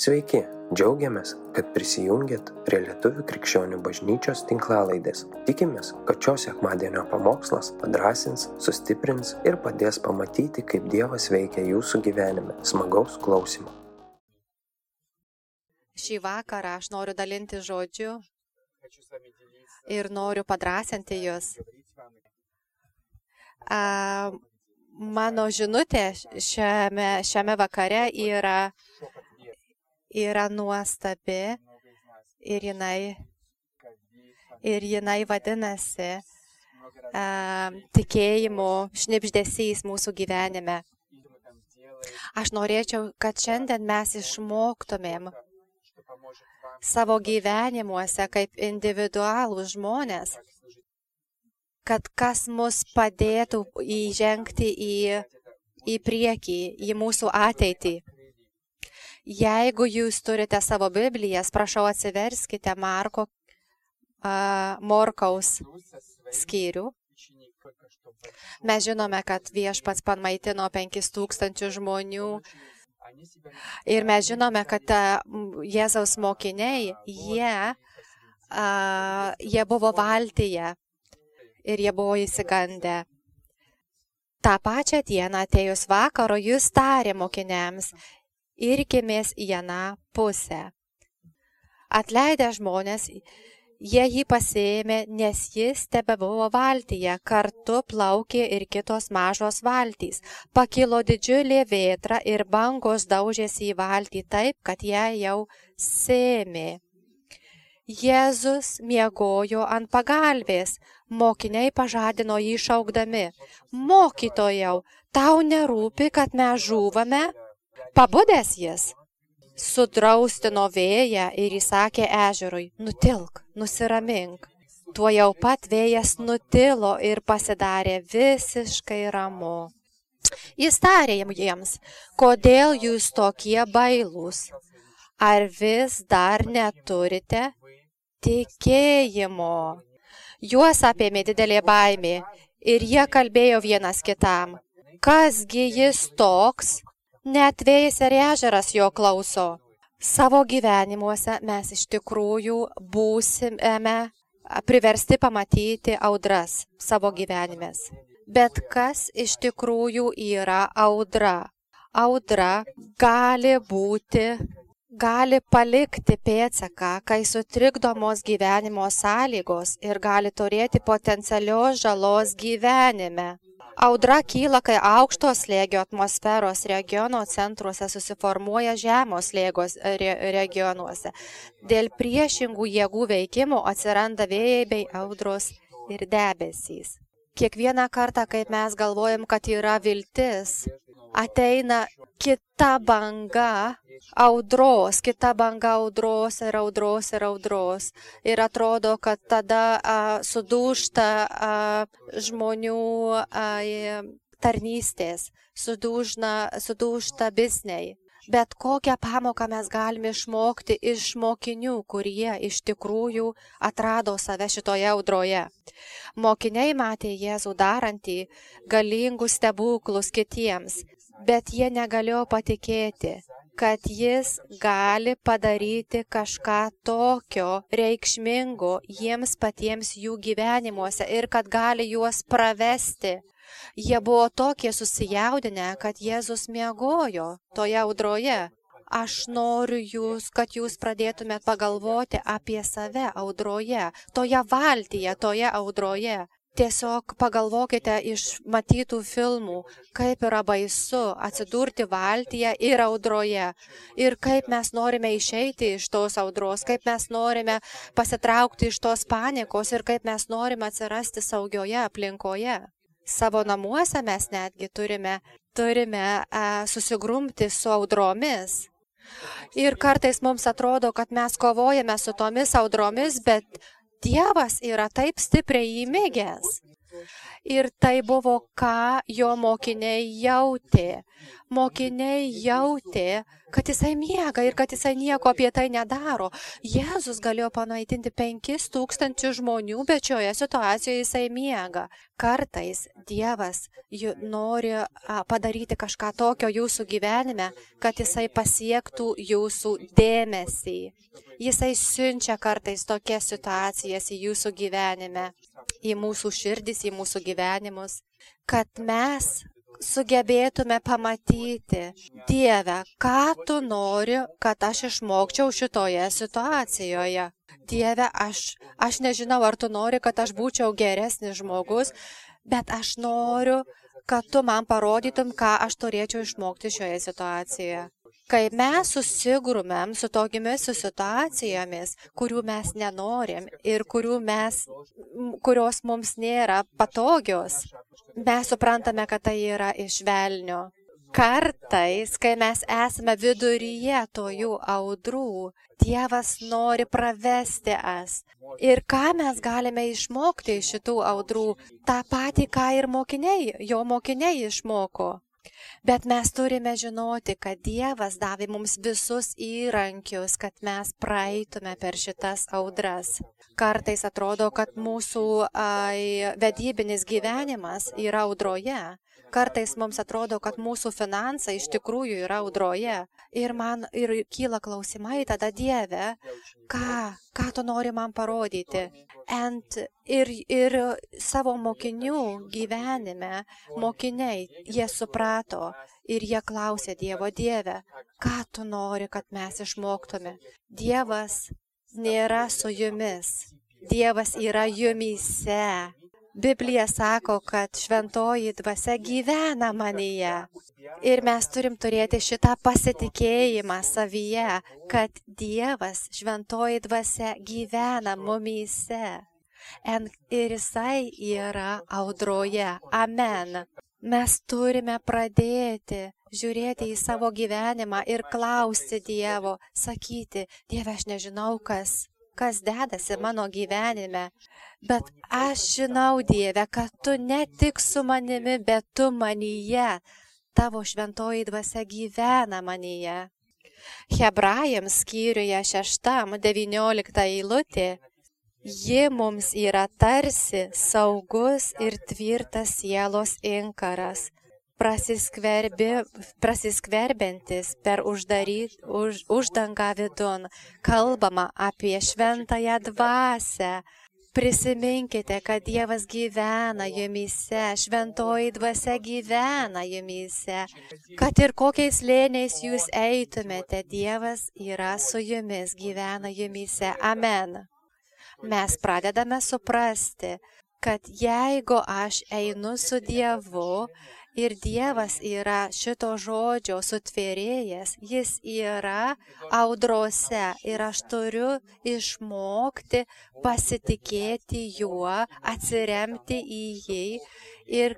Sveiki, džiaugiamės, kad prisijungiat prie Lietuvų krikščionių bažnyčios tinklalaidės. Tikimės, kad šios sekmadienio pamokslas padrasins, sustiprins ir padės pamatyti, kaip Dievas veikia jūsų gyvenime. Smagaus klausimų. Šį vakarą aš noriu dalinti žodžiu ir noriu padrasinti jūs. A, mano žinutė šiame, šiame vakare yra, yra nuostabi ir jinai, ir jinai vadinasi a, tikėjimo šnipždesys mūsų gyvenime. Aš norėčiau, kad šiandien mes išmoktumėm savo gyvenimuose kaip individualūs žmonės, kad kas mus padėtų įžengti į, į priekį, į mūsų ateitį. Jeigu jūs turite savo Biblijas, prašau atsiverskite Marko uh, Morkaus skyrių. Mes žinome, kad viešpats pamaitino 5000 žmonių, Ir mes žinome, kad Jėzaus mokiniai, jie, a, jie buvo valtyje ir jie buvo įsigandę. Ta pačią dieną atėjus vakaro jūs tarė mokiniams, irkimės į vieną pusę. Atleidę žmonės, Jie jį pasėmė, nes jis tebe buvo valtyje, kartu plaukė ir kitos mažos valtys. Pakilo didžiulė vėtra ir bangos daužėsi į valtį taip, kad ją jau sėmė. Jėzus miegojo ant pagalbės, mokiniai pažadino jį šaukdami, mokytojau, tau nerūpi, kad mes žūvame? Pabudęs jis, sudraustino vėją ir įsakė ežerui, nutilk, nusiramink. Tuo jau pat vėjas nutilo ir pasidarė visiškai ramu. Jis tarė jiems, kodėl jūs tokie bailūs? Ar vis dar neturite tikėjimo? Juos apėmė didelė baimė ir jie kalbėjo vienas kitam. Kasgi jis toks, Net vėjas ir ežeras jo klauso. Savo gyvenimuose mes iš tikrųjų būsime priversti pamatyti audras savo gyvenimės. Bet kas iš tikrųjų yra audra? Audra gali būti, gali palikti pėtsaką, kai sutrikdomos gyvenimo sąlygos ir gali turėti potencialios žalos gyvenime. Audra kyla, kai aukšto slėgio atmosferos regiono centruose susiformuoja žemos slėgos re regionuose. Dėl priešingų jėgų veikimų atsiranda vėjai bei audros ir debesys. Kiekvieną kartą, kai mes galvojam, kad yra viltis, ateina kita banga audros, kita banga audros ir audros ir audros. Ir atrodo, kad tada a, sudūšta a, žmonių a, tarnystės, sudūžna, sudūšta bizniai. Bet kokią pamoką mes galime išmokti iš mokinių, kurie iš tikrųjų atrado save šitoje audroje. Mokiniai matė Jėzų darantį galingus stebuklus kitiems, bet jie negalėjo patikėti, kad jis gali padaryti kažką tokio reikšmingo jiems patiems jų gyvenimuose ir kad gali juos pravesti. Jie buvo tokie susijaudinę, kad Jėzus miegojo toje audroje. Aš noriu jūs, kad jūs pradėtumėt pagalvoti apie save audroje, toje valtyje, toje audroje. Tiesiog pagalvokite iš matytų filmų, kaip yra baisu atsidurti valtyje ir audroje. Ir kaip mes norime išeiti iš tos audros, kaip mes norime pasitraukti iš tos panikos ir kaip mes norime atsirasti saugioje aplinkoje. Savo namuose mes netgi turime, turime a, susigrumti su audromis. Ir kartais mums atrodo, kad mes kovojame su tomis audromis, bet Dievas yra taip stipriai įmėgęs. Ir tai buvo, ką jo mokiniai jautė. Mokiniai jautė, kad jisai miega ir kad jisai nieko apie tai nedaro. Jėzus galėjo panaitinti penkis tūkstančių žmonių, bet šioje situacijoje jisai miega. Kartais Dievas nori padaryti kažką tokio jūsų gyvenime, kad jisai pasiektų jūsų dėmesį. Jisai siunčia kartais tokias situacijas į jūsų gyvenime, į mūsų širdis, į mūsų gyvenimus, kad mes sugebėtume pamatyti, Dieve, ką tu nori, kad aš išmokčiau šitoje situacijoje. Dieve, aš, aš nežinau, ar tu nori, kad aš būčiau geresnis žmogus, bet aš noriu, kad tu man parodytum, ką aš turėčiau išmokti šioje situacijoje. Kai mes susigrumėm su tokiamis situacijomis, kurių mes nenorim ir mes, kurios mums nėra patogios, mes suprantame, kad tai yra iš velnio. Kartais, kai mes esame viduryje tojų audrų, Dievas nori pravesti as. Ir ką mes galime išmokti iš šitų audrų? Ta pati, ką ir mokiniai, jo mokiniai išmoko. Bet mes turime žinoti, kad Dievas davė mums visus įrankius, kad mes praeitume per šitas audras. Kartais atrodo, kad mūsų ai, vedybinis gyvenimas yra audroje, Kartais mums atrodo, kad mūsų finansai iš tikrųjų yra audroje. Ir man ir kyla klausimai tada Dieve, ką, ką tu nori man parodyti. Ant, ir, ir savo mokinių gyvenime, mokiniai, jie suprato ir jie klausė Dievo Dieve, ką tu nori, kad mes išmoktume. Dievas nėra su jumis. Dievas yra jumise. Biblija sako, kad šventoji dvasia gyvena manyje. Ir mes turim turėti šitą pasitikėjimą savyje, kad Dievas, šventoji dvasia gyvena mumyse. Ir jisai yra audroje. Amen. Mes turime pradėti žiūrėti į savo gyvenimą ir klausti Dievo, sakyti, Dieve, aš nežinau, kas, kas dedasi mano gyvenime, Bet aš žinau, Dieve, kad tu ne tik su manimi, bet tu manyje. Tavo šventoji dvasia gyvena manyje. Hebrajams skyriuje 6-19 eilutė. Ji mums yra tarsi saugus ir tvirtas sielos inkaras, prasiskverbiantis per uždaryt, už, uždangą vidun. Kalbama apie šventąją dvasę, Prisiminkite, kad Dievas gyvena jumise, šventoji dvasia gyvena jumise. Kad ir kokiais lėniais jūs eitumėte, Dievas yra su jumis, gyvena jumise. Amen. Mes pradedame suprasti, kad jeigu aš einu su Dievu, Ir Dievas yra šito žodžio sutvėrėjas, jis yra audrose ir aš turiu išmokti pasitikėti juo, atsiremti į jį. Ir,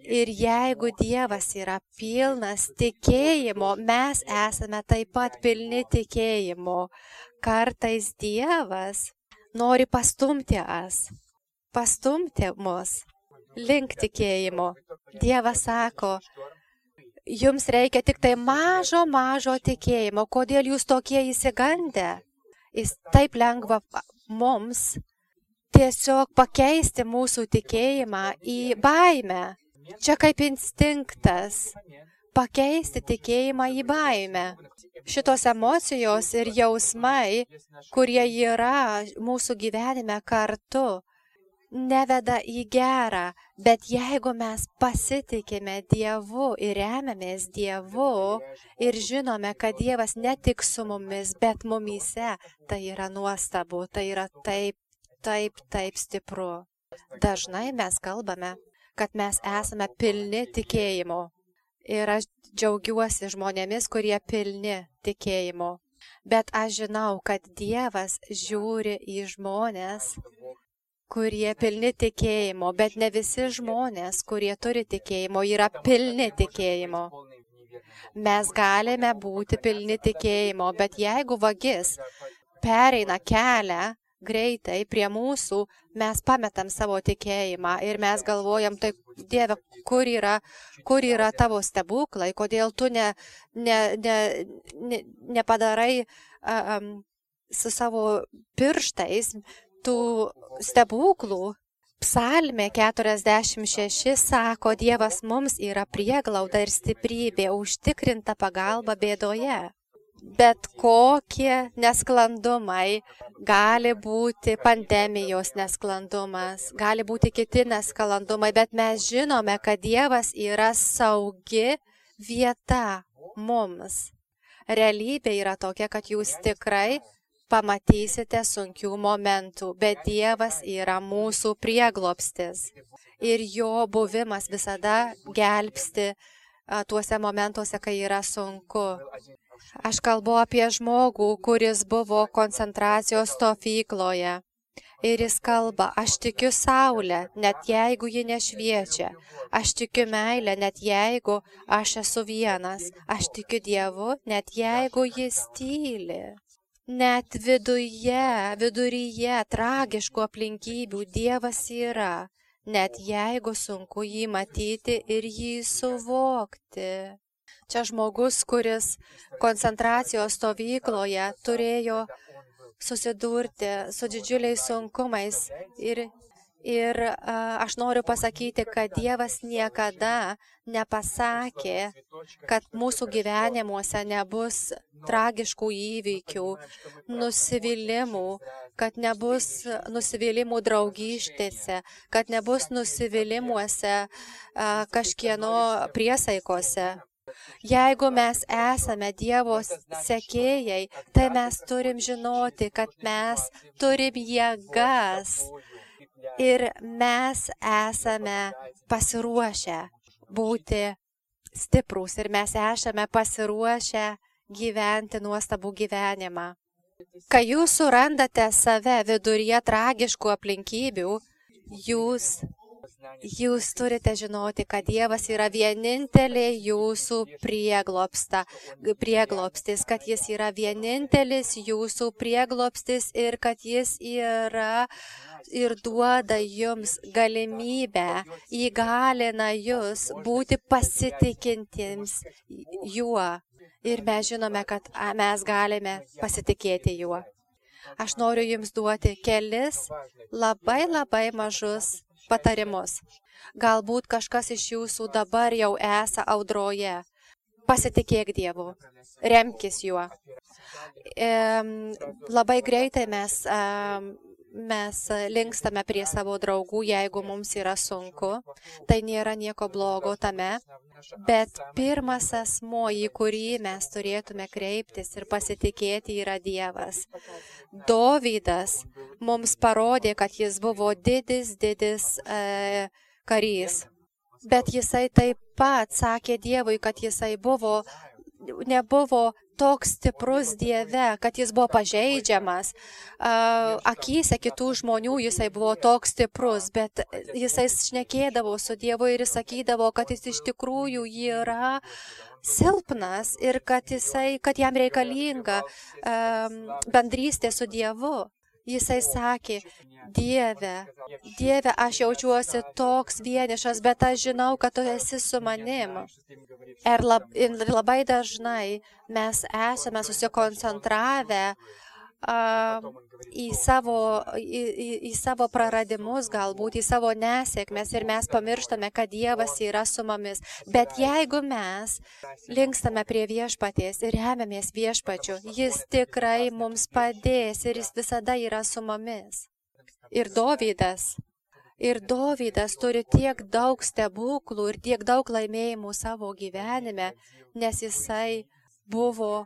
ir jeigu Dievas yra pilnas tikėjimo, mes esame taip pat pilni tikėjimo. Kartais Dievas nori pastumti as, pastumti mus link tikėjimo. Dievas sako, jums reikia tik tai mažo, mažo tikėjimo. Kodėl jūs tokie įsigandę? Jis taip lengva mums tiesiog pakeisti mūsų tikėjimą į baimę. Čia kaip instinktas pakeisti tikėjimą į baimę. Šitos emocijos ir jausmai, kurie yra mūsų gyvenime kartu, neveda į gerą, bet jeigu mes pasitikime Dievu ir remiamės Dievu ir žinome, kad Dievas ne tik su mumis, bet mumyse, tai yra nuostabu, tai yra taip, taip, taip stipru. Dažnai mes kalbame, kad mes esame pilni tikėjimo. Ir aš džiaugiuosi žmonėmis, kurie pilni tikėjimo. Bet aš žinau, kad Dievas žiūri į žmonės, kurie pilni tikėjimo, bet ne visi žmonės, kurie turi tikėjimo, yra pilni tikėjimo. Mes galime būti pilni tikėjimo, bet jeigu vagis pereina kelią, greitai prie mūsų mes pametam savo tikėjimą ir mes galvojam, tai Dieve, kur yra, kur yra tavo stebuklai, kodėl tu ne, ne, ne, ne, nepadarai um, su savo pirštais tų stebuklų. Psalmė 46 sako, Dievas mums yra prieglauda ir stiprybė, užtikrinta pagalba bėdoje bet kokie nesklandumai, gali būti pandemijos nesklandumas, gali būti kiti nesklandumai, bet mes žinome, kad Dievas yra saugi vieta mums. Realybė yra tokia, kad jūs tikrai pamatysite sunkių momentų, bet Dievas yra mūsų prieglopstis ir jo buvimas visada gelbsti tuose momentuose, kai yra sunku. Aš kalbu apie žmogų, kuris buvo koncentracijos stovykloje. Ir jis kalba, aš tikiu Saulę, net jeigu ji nešviečia. Aš tikiu meilę, net jeigu aš esu vienas. Aš tikiu Dievu, net jeigu jis tyli. Net viduje, viduryje tragiškų aplinkybių Dievas yra, net jeigu sunku jį matyti ir jį suvokti. Čia žmogus, kuris koncentracijos stovykloje turėjo susidurti su didžiuliais sunkumais ir Ir aš noriu pasakyti, kad Dievas niekada nepasakė, kad mūsų gyvenimuose nebus tragiškų įvykių, nusivylimų, kad nebus nusivylimų draugystėse, kad nebus nusivylimuose kažkieno priesaikose. Jeigu mes esame Dievo sekėjai, tai mes turim žinoti, kad mes turim jėgas ir mes esame pasiruošę būti stiprus ir mes esame pasiruošę gyventi nuostabų gyvenimą. Kai jūs surandate save viduryje tragiškų aplinkybių, jūs Jūs turite žinoti, kad Dievas yra vienintelė jūsų prieglopstis, kad Jis yra vienintelis jūsų prieglopstis ir kad Jis yra ir duoda jums galimybę, įgalina jūs būti pasitikintiems juo. Ir mes žinome, kad mes galime pasitikėti juo. Aš noriu jums duoti kelis labai labai mažus patarimus. Galbūt kažkas iš jūsų dabar jau esą audroje. Pasitikėk Dievu, remkis juo. E, labai greitai mes, e, mes linkstame prie savo draugų, jeigu mums yra sunku. Tai nėra nieko blogo tame. Bet pirmas asmo, į kurį mes turėtume kreiptis ir pasitikėti, yra Dievas. Dovydas mums parodė, kad jis buvo didis, didis e, karys. Bet jisai taip pat sakė Dievui, kad jisai buvo, nebuvo toks stiprus Dieve, kad jis buvo pažeidžiamas. Akyse kitų žmonių jisai buvo toks stiprus, bet jisai šnekėdavo su Dievu ir jis sakydavo, kad jis iš tikrųjų yra silpnas ir kad, jisai, kad jam reikalinga bendrystė su Dievu. Jisai sakė, Dieve, Dieve, aš jaučiuosi toks vienišas, bet aš žinau, kad tu esi su manim. Ir, lab, ir labai dažnai mes esame susikoncentravę į savo, į, į, į savo praradimus, galbūt į savo nesėkmės ir mes pamirštame, kad Dievas yra su mumis. Bet jeigu mes linkstame prie viešpaties ir remiamės viešpačiu, jis tikrai mums padės ir jis visada yra su mumis. Ir Dovydas. Ir Dovydas turi tiek daug stebuklų ir tiek daug laimėjimų savo gyvenime, nes jisai buvo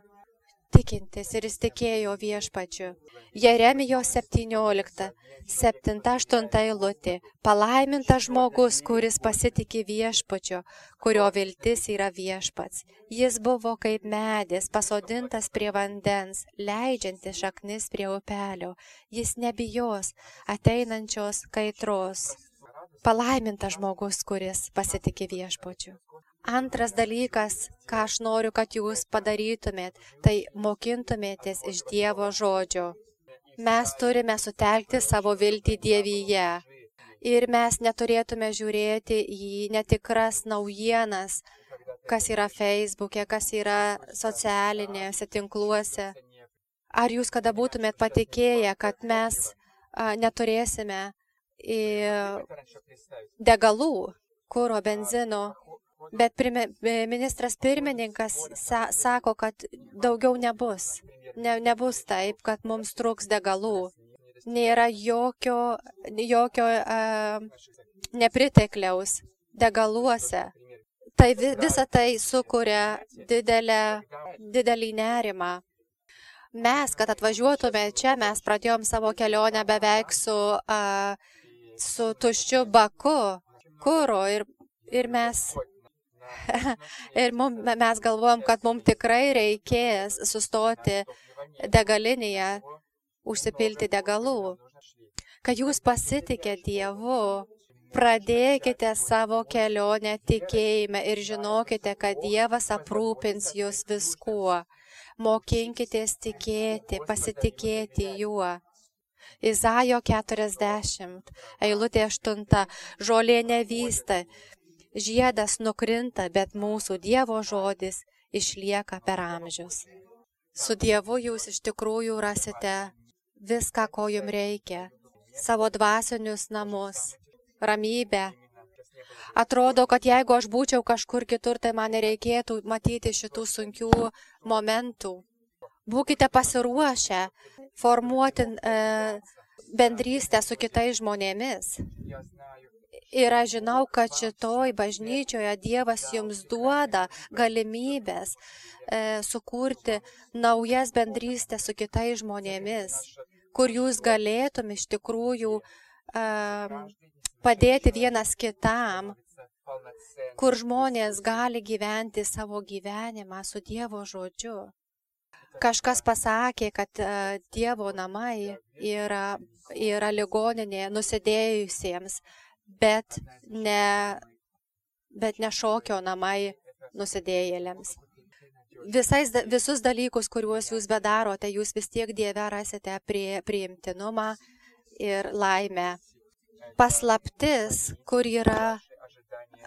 tikintis ir jis tikėjo viešpačiu. Jeremijos 17, 7-8 eilutė. Palaimintas žmogus, kuris pasitikė viešpačiu, kurio viltis yra viešpats. Jis buvo kaip medis, pasodintas prie vandens, leidžiantis šaknis prie upelio. Jis nebijos ateinančios kaitros. Palaimintas žmogus, kuris pasitikė viešpačiu. Antras dalykas, ką aš noriu, kad jūs padarytumėt, tai mokintumėtės iš Dievo žodžio. Mes turime sutelkti savo viltį Dievyje. Ir mes neturėtume žiūrėti į netikras naujienas, kas yra Facebook'e, kas yra socialinėse tinkluose. Ar jūs kada būtumėt patikėję, kad mes a, neturėsime degalų, kūro, benzino, bet prime, ministras pirmininkas sa, sako, kad daugiau nebus. Ne, nebus taip, kad mums truks degalų. Nėra jokio, jokio uh, nepritekliaus degaluose. Tai vi, visa tai sukuria didelę, didelį nerimą. Mes, kad atvažiuotume čia, mes pradėjom savo kelionę beveik su, uh, su tuščiu baku kūro ir, ir mes ir mum, mes galvojam, kad mums tikrai reikės sustoti degalinėje, užsipilti degalų. Kad jūs pasitikė Dievu, pradėkite savo kelionę tikėjime ir žinokite, kad Dievas aprūpins jūs viskuo. Mokinkitės tikėti, pasitikėti juo. Izaijo 40, eilutė 8, žolė nevysta, žiedas nukrinta, bet mūsų Dievo žodis išlieka per amžius. Su Dievu jūs iš tikrųjų rasite viską, ko jums reikia - savo dvasinius namus, ramybę. Atrodo, kad jeigu aš būčiau kažkur kitur, tai man nereikėtų matyti šitų sunkių momentų. Būkite pasiruošę formuoti e, bendrystę su kitais žmonėmis. Ir aš žinau, kad šitoj bažnyčioje Dievas jums duoda galimybės e, sukurti naujas bendrystės su kitais žmonėmis, kur jūs galėtum iš tikrųjų e, padėti vienas kitam, kur žmonės gali gyventi savo gyvenimą su Dievo žodžiu. Kažkas pasakė, kad e, Dievo namai yra, yra ligoninė nusidėjusiems bet ne, bet ne šokio namai nusidėjėliams. Visais, visus dalykus, kuriuos jūs bedarote, jūs vis tiek Dieve rasite prie, priimtinumą ir laimę. Paslaptis, kur yra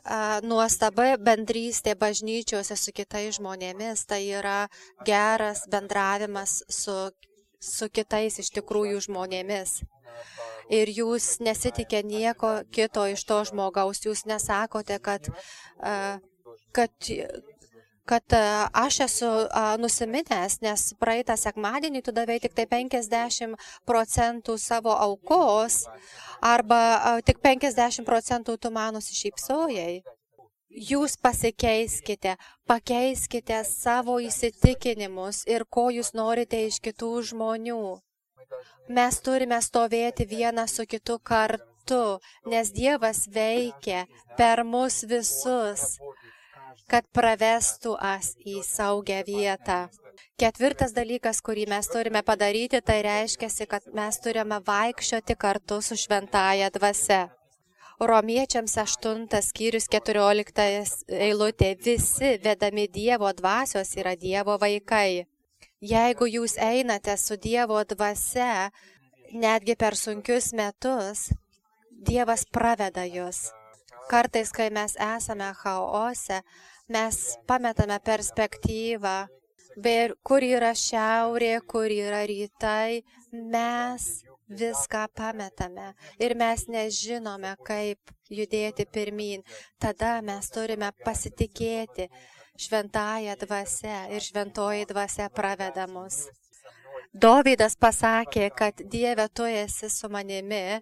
a, nuostaba bendrystė bažnyčiose su kitais žmonėmis, tai yra geras bendravimas su, su kitais iš tikrųjų žmonėmis ir jūs nesitikė nieko kito iš to žmogaus, jūs nesakote, kad, kad, kad aš esu nusiminęs, nes praeitą sekmadienį tu davai tik tai 50 procentų savo aukos arba tik 50 procentų tu man nusišypsojai. Jūs pasikeiskite, pakeiskite savo įsitikinimus ir ko jūs norite iš kitų žmonių. Mes turime stovėti vienas su kitu kartu, nes Dievas veikia per mus visus, kad pravestų as į saugią vietą. Ketvirtas dalykas, kurį mes turime padaryti, tai reiškia, kad mes turime vaikščioti kartu su šventaja dvasia. Romiečiams 8 skyrius 14 eilutė visi vedami Dievo dvasios yra Dievo vaikai. Jeigu jūs einate su Dievo dvasia, netgi per sunkius metus, Dievas praveda jūs. Kartais, kai mes esame chaose, mes pametame perspektyvą, kur yra šiaurė, kur yra rytai, mes viską pametame ir mes nežinome, kaip judėti pirmin. Tada mes turime pasitikėti, šventąją dvasę ir šventoji dvasia praveda mus. Dovydas pasakė, kad Dieve, tu esi su manimi.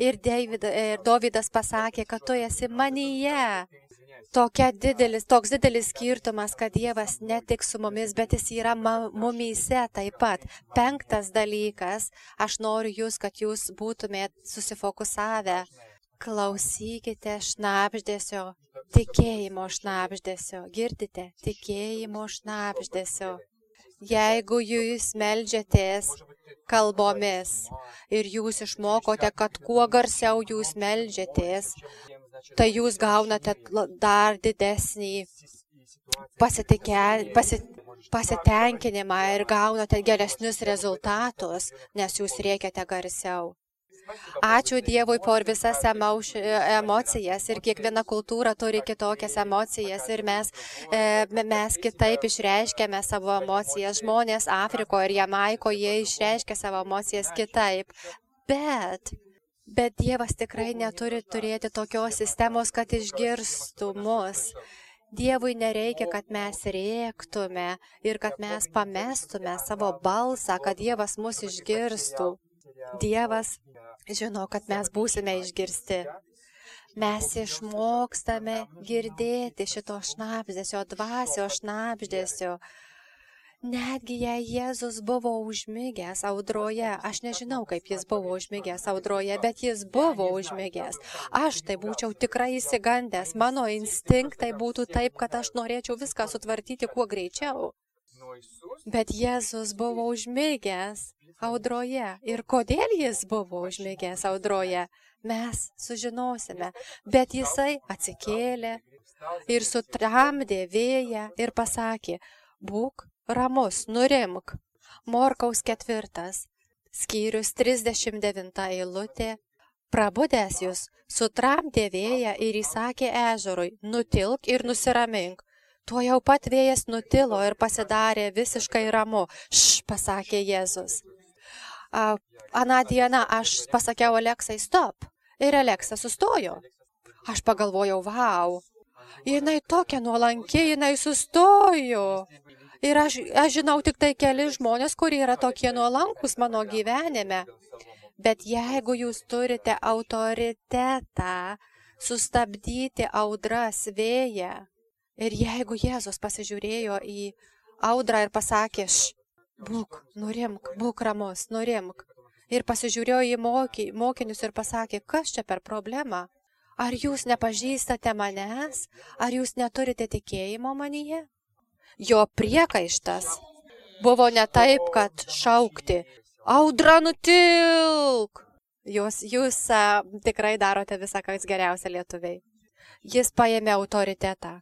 Ir, David, ir Dovydas pasakė, kad tu esi manyje. Tokia didelis, toks didelis skirtumas, kad Dievas ne tik su mumis, bet jis yra mumyse taip pat. Penktas dalykas, aš noriu jūs, kad jūs būtumėt susifokusavę. Klausykite šnapždėsio tikėjimo šnapždėsio. Girdite? Tikėjimo šnapždėsio. Jeigu jūs melžiatės kalbomis ir jūs išmokote, kad kuo garsiau jūs melžiatės, tai jūs gaunate dar didesnį pasitikė, pasi, pasitenkinimą ir gaunate geresnius rezultatus, nes jūs reikiate garsiau. Ačiū Dievui por visas emocijas ir kiekviena kultūra turi kitokias emocijas ir mes, e, mes kitaip išreiškiame savo emocijas. Žmonės Afrikoje ir Jamaikoje jie išreiškia savo emocijas kitaip. Bet Bet Dievas tikrai neturi turėti tokios sistemos, kad išgirstų mus. Dievui nereikia, kad mes rėktume ir kad mes pamestume savo balsą, kad Dievas mus išgirstų. Dievas žino, kad mes būsime išgirsti. Mes išmokstame girdėti šito šnapždėsio, dvasio šnapždėsio. Netgi jei Jėzus buvo užmygęs audroje, aš nežinau, kaip jis buvo užmygęs audroje, bet jis buvo užmygęs. Aš tai būčiau tikrai įsigandęs, mano instinktai būtų taip, kad aš norėčiau viską sutvarkyti kuo greičiau. Bet Jėzus buvo užmygęs audroje. Ir kodėl jis buvo užmygęs audroje, mes sužinosime. Bet jisai atsikėlė ir sutramdė vėją ir pasakė, būk ramus, nurimk. Morkaus ketvirtas, skyrius 39 eilutė. Prabudęs jūs, sutramdė vėją ir įsakė ežerui, nutilk ir nusiramink. Tuo jau pat vėjas nutilo ir pasidarė visiškai ramu. Š, pasakė Jėzus. Aną dieną aš pasakiau Aleksai, stop. Ir Aleksa sustojo. Aš pagalvojau, wow. Jinai tokia nuolanki, jinai sustojo. Ir aš, aš žinau tik tai keli žmonės, kurie yra tokie nuolankus mano gyvenime. Bet jeigu jūs turite autoritetą sustabdyti audras vėją, ir jeigu Jėzus pasižiūrėjo į audrą ir pasakė, š, būk, nurimk, būk ramus, nurimk, ir pasižiūrėjo į moky, mokinius ir pasakė, kas čia per problemą? Ar jūs nepažįstate manęs? Ar jūs neturite tikėjimo manyje? Jo priekaištas buvo ne taip, kad šaukti, audra nutilk. Jūs, jūs a, tikrai darote visą, kas geriausia lietuviai. Jis paėmė autoritetą,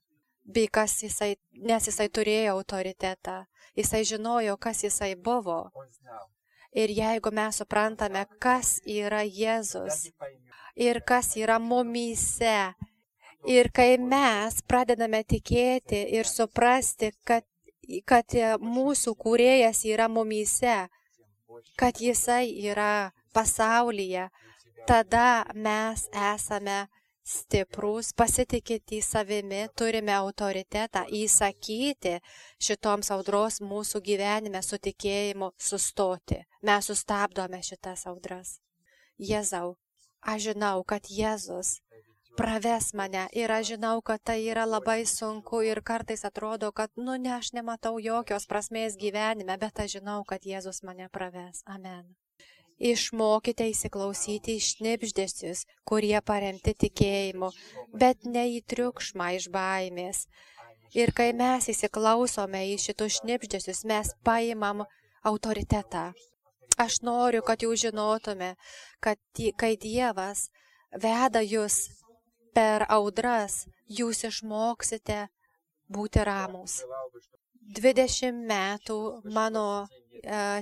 bei kas jisai, nes jisai turėjo autoritetą, jisai žinojo, kas jisai buvo. Ir jeigu mes suprantame, kas yra Jėzus ir kas yra mumyse, Ir kai mes pradedame tikėti ir suprasti, kad, kad mūsų kūrėjas yra mumyse, kad jisai yra pasaulyje, tada mes esame stiprus, pasitikėti savimi, turime autoritetą įsakyti šitoms audros mūsų gyvenime su tikėjimu sustoti. Mes sustabdome šitas audras. Jėzau, aš žinau, kad Jėzus praves mane ir aš žinau, kad tai yra labai sunku ir kartais atrodo, kad, nu ne, aš nematau jokios prasmės gyvenime, bet aš žinau, kad Jėzus mane praves. Amen. Išmokite įsiklausyti iš šnipždėsius, kurie paremti tikėjimu, bet ne į triukšmą iš baimės. Ir kai mes įsiklausome į šitus šnipždėsius, mes paimam autoritetą. Aš noriu, kad jūs žinotume, kad kai Dievas veda jūs per audras jūs išmoksite būti ramus. 20 metų mano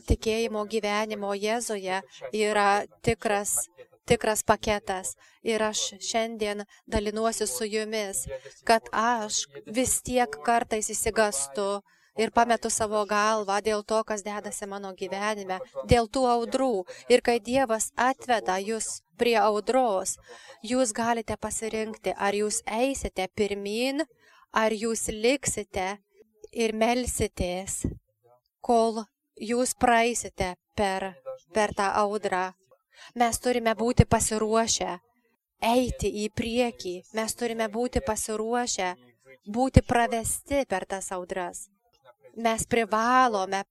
tikėjimo gyvenimo Jėzuje yra tikras, tikras paketas. Ir aš šiandien dalinuosi su jumis, kad aš vis tiek kartais įsigastu ir pametu savo galvą dėl to, kas dedasi mano gyvenime, dėl tų audrų. Ir kai Dievas atveda jūs prie audros, jūs galite pasirinkti, ar jūs eisite pirmin, ar jūs liksite ir melsitės, kol jūs praeisite per, per tą audrą. Mes turime būti pasiruošę eiti į priekį, mes turime būti pasiruošę būti pravesti per tas audras. Mes privalome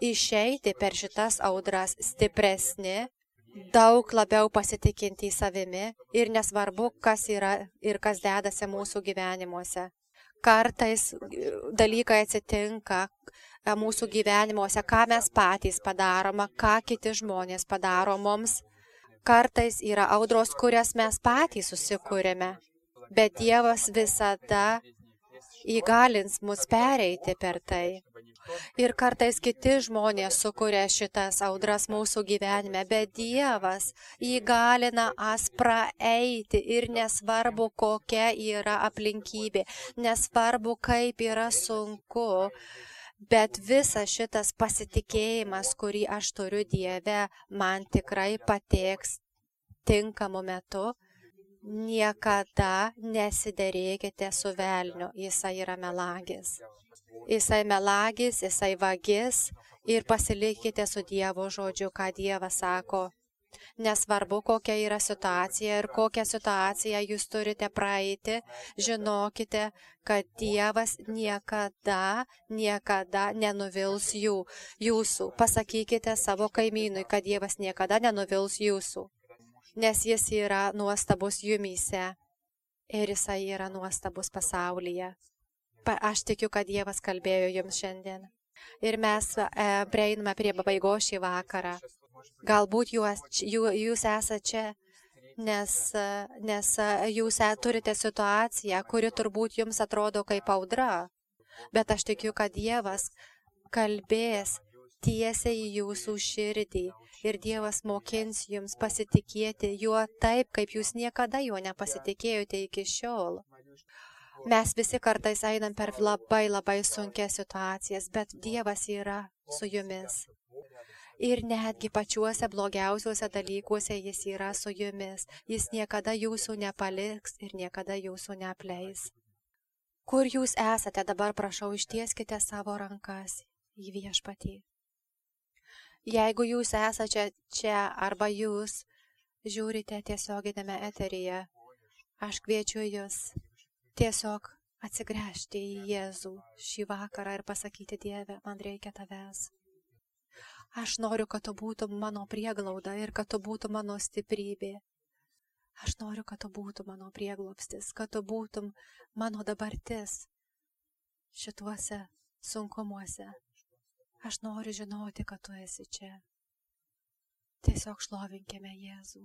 išeiti per šitas audras stipresni daug labiau pasitikinti savimi ir nesvarbu, kas yra ir kas dedasi mūsų gyvenimuose. Kartais dalykai atsitinka mūsų gyvenimuose, ką mes patys padaroma, ką kiti žmonės padaro mums. Kartais yra audros, kurias mes patys susikūrėme, bet Dievas visada įgalins mus pereiti per tai. Ir kartais kiti žmonės sukuria šitas audras mūsų gyvenime, bet Dievas įgalina as praeiti ir nesvarbu, kokia yra aplinkybė, nesvarbu, kaip yra sunku. Bet visas šitas pasitikėjimas, kurį aš turiu Dieve, man tikrai pateiks tinkamu metu niekada nesiderėkite su velniu, jisai yra melagis. Jisai melagis, jisai vagis ir pasilikite su Dievo žodžiu, ką Dievas sako. Nesvarbu, kokia yra situacija ir kokią situaciją jūs turite praeiti, žinokite, kad Dievas niekada, niekada nenuvils jų, jūsų. Pasakykite savo kaimynui, kad Dievas niekada nenuvils jūsų nes jis yra nuostabus jumyse ir jisai yra nuostabus pasaulyje. Pa, aš tikiu, kad Dievas kalbėjo jums šiandien. Ir mes e, prieiname prie pabaigos šį vakarą. Galbūt jūs, esate čia, nes, nes jūs turite situaciją, kuri turbūt jums atrodo kaip audra. Bet aš tikiu, kad Dievas kalbės tiesiai į jūsų širdį ir Dievas mokins jums pasitikėti juo taip, kaip jūs niekada juo nepasitikėjote iki šiol. Mes visi kartais einam per labai labai sunkias situacijas, bet Dievas yra su jumis. Ir netgi pačiuose blogiausiuose dalykuose Jis yra su jumis. Jis niekada jūsų nepaliks ir niekada jūsų neapleis. Kur jūs esate dabar, prašau, ištieskite savo rankas į viešpatį. Jeigu jūs esate čia arba jūs žiūrite tiesioginėme eteryje, aš kviečiu jūs tiesiog atsigręžti į Jėzų šį vakarą ir pasakyti Dieve, man reikia tavęs. Aš noriu, kad tu būtum mano prieglauda ir kad tu būtum mano stiprybė. Aš noriu, kad tu būtum mano prieglopstis, kad tu būtum mano dabartis šituose sunkumuose. Aš noriu žinoti, kad tu esi čia. Tiesiog šlovinkime Jėzų.